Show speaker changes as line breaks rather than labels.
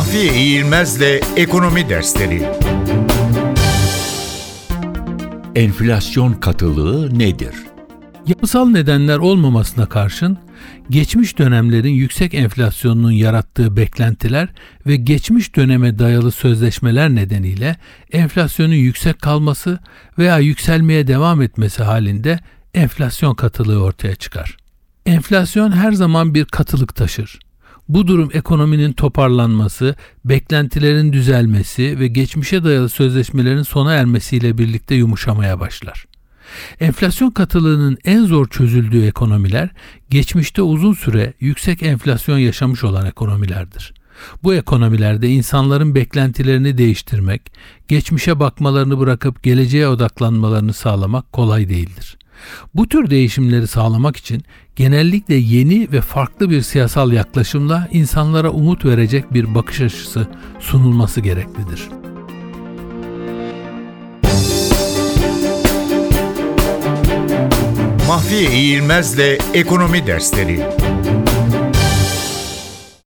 Mahfiye İğilmez'le Ekonomi Dersleri
Enflasyon katılığı nedir?
Yapısal nedenler olmamasına karşın geçmiş dönemlerin yüksek enflasyonunun yarattığı beklentiler ve geçmiş döneme dayalı sözleşmeler nedeniyle enflasyonun yüksek kalması veya yükselmeye devam etmesi halinde enflasyon katılığı ortaya çıkar. Enflasyon her zaman bir katılık taşır. Bu durum ekonominin toparlanması, beklentilerin düzelmesi ve geçmişe dayalı sözleşmelerin sona ermesiyle birlikte yumuşamaya başlar. Enflasyon katılığının en zor çözüldüğü ekonomiler geçmişte uzun süre yüksek enflasyon yaşamış olan ekonomilerdir. Bu ekonomilerde insanların beklentilerini değiştirmek, geçmişe bakmalarını bırakıp geleceğe odaklanmalarını sağlamak kolay değildir. Bu tür değişimleri sağlamak için genellikle yeni ve farklı bir siyasal yaklaşımla insanlara umut verecek bir bakış açısı sunulması gereklidir.
Mahfiye İğilmez'le Ekonomi Dersleri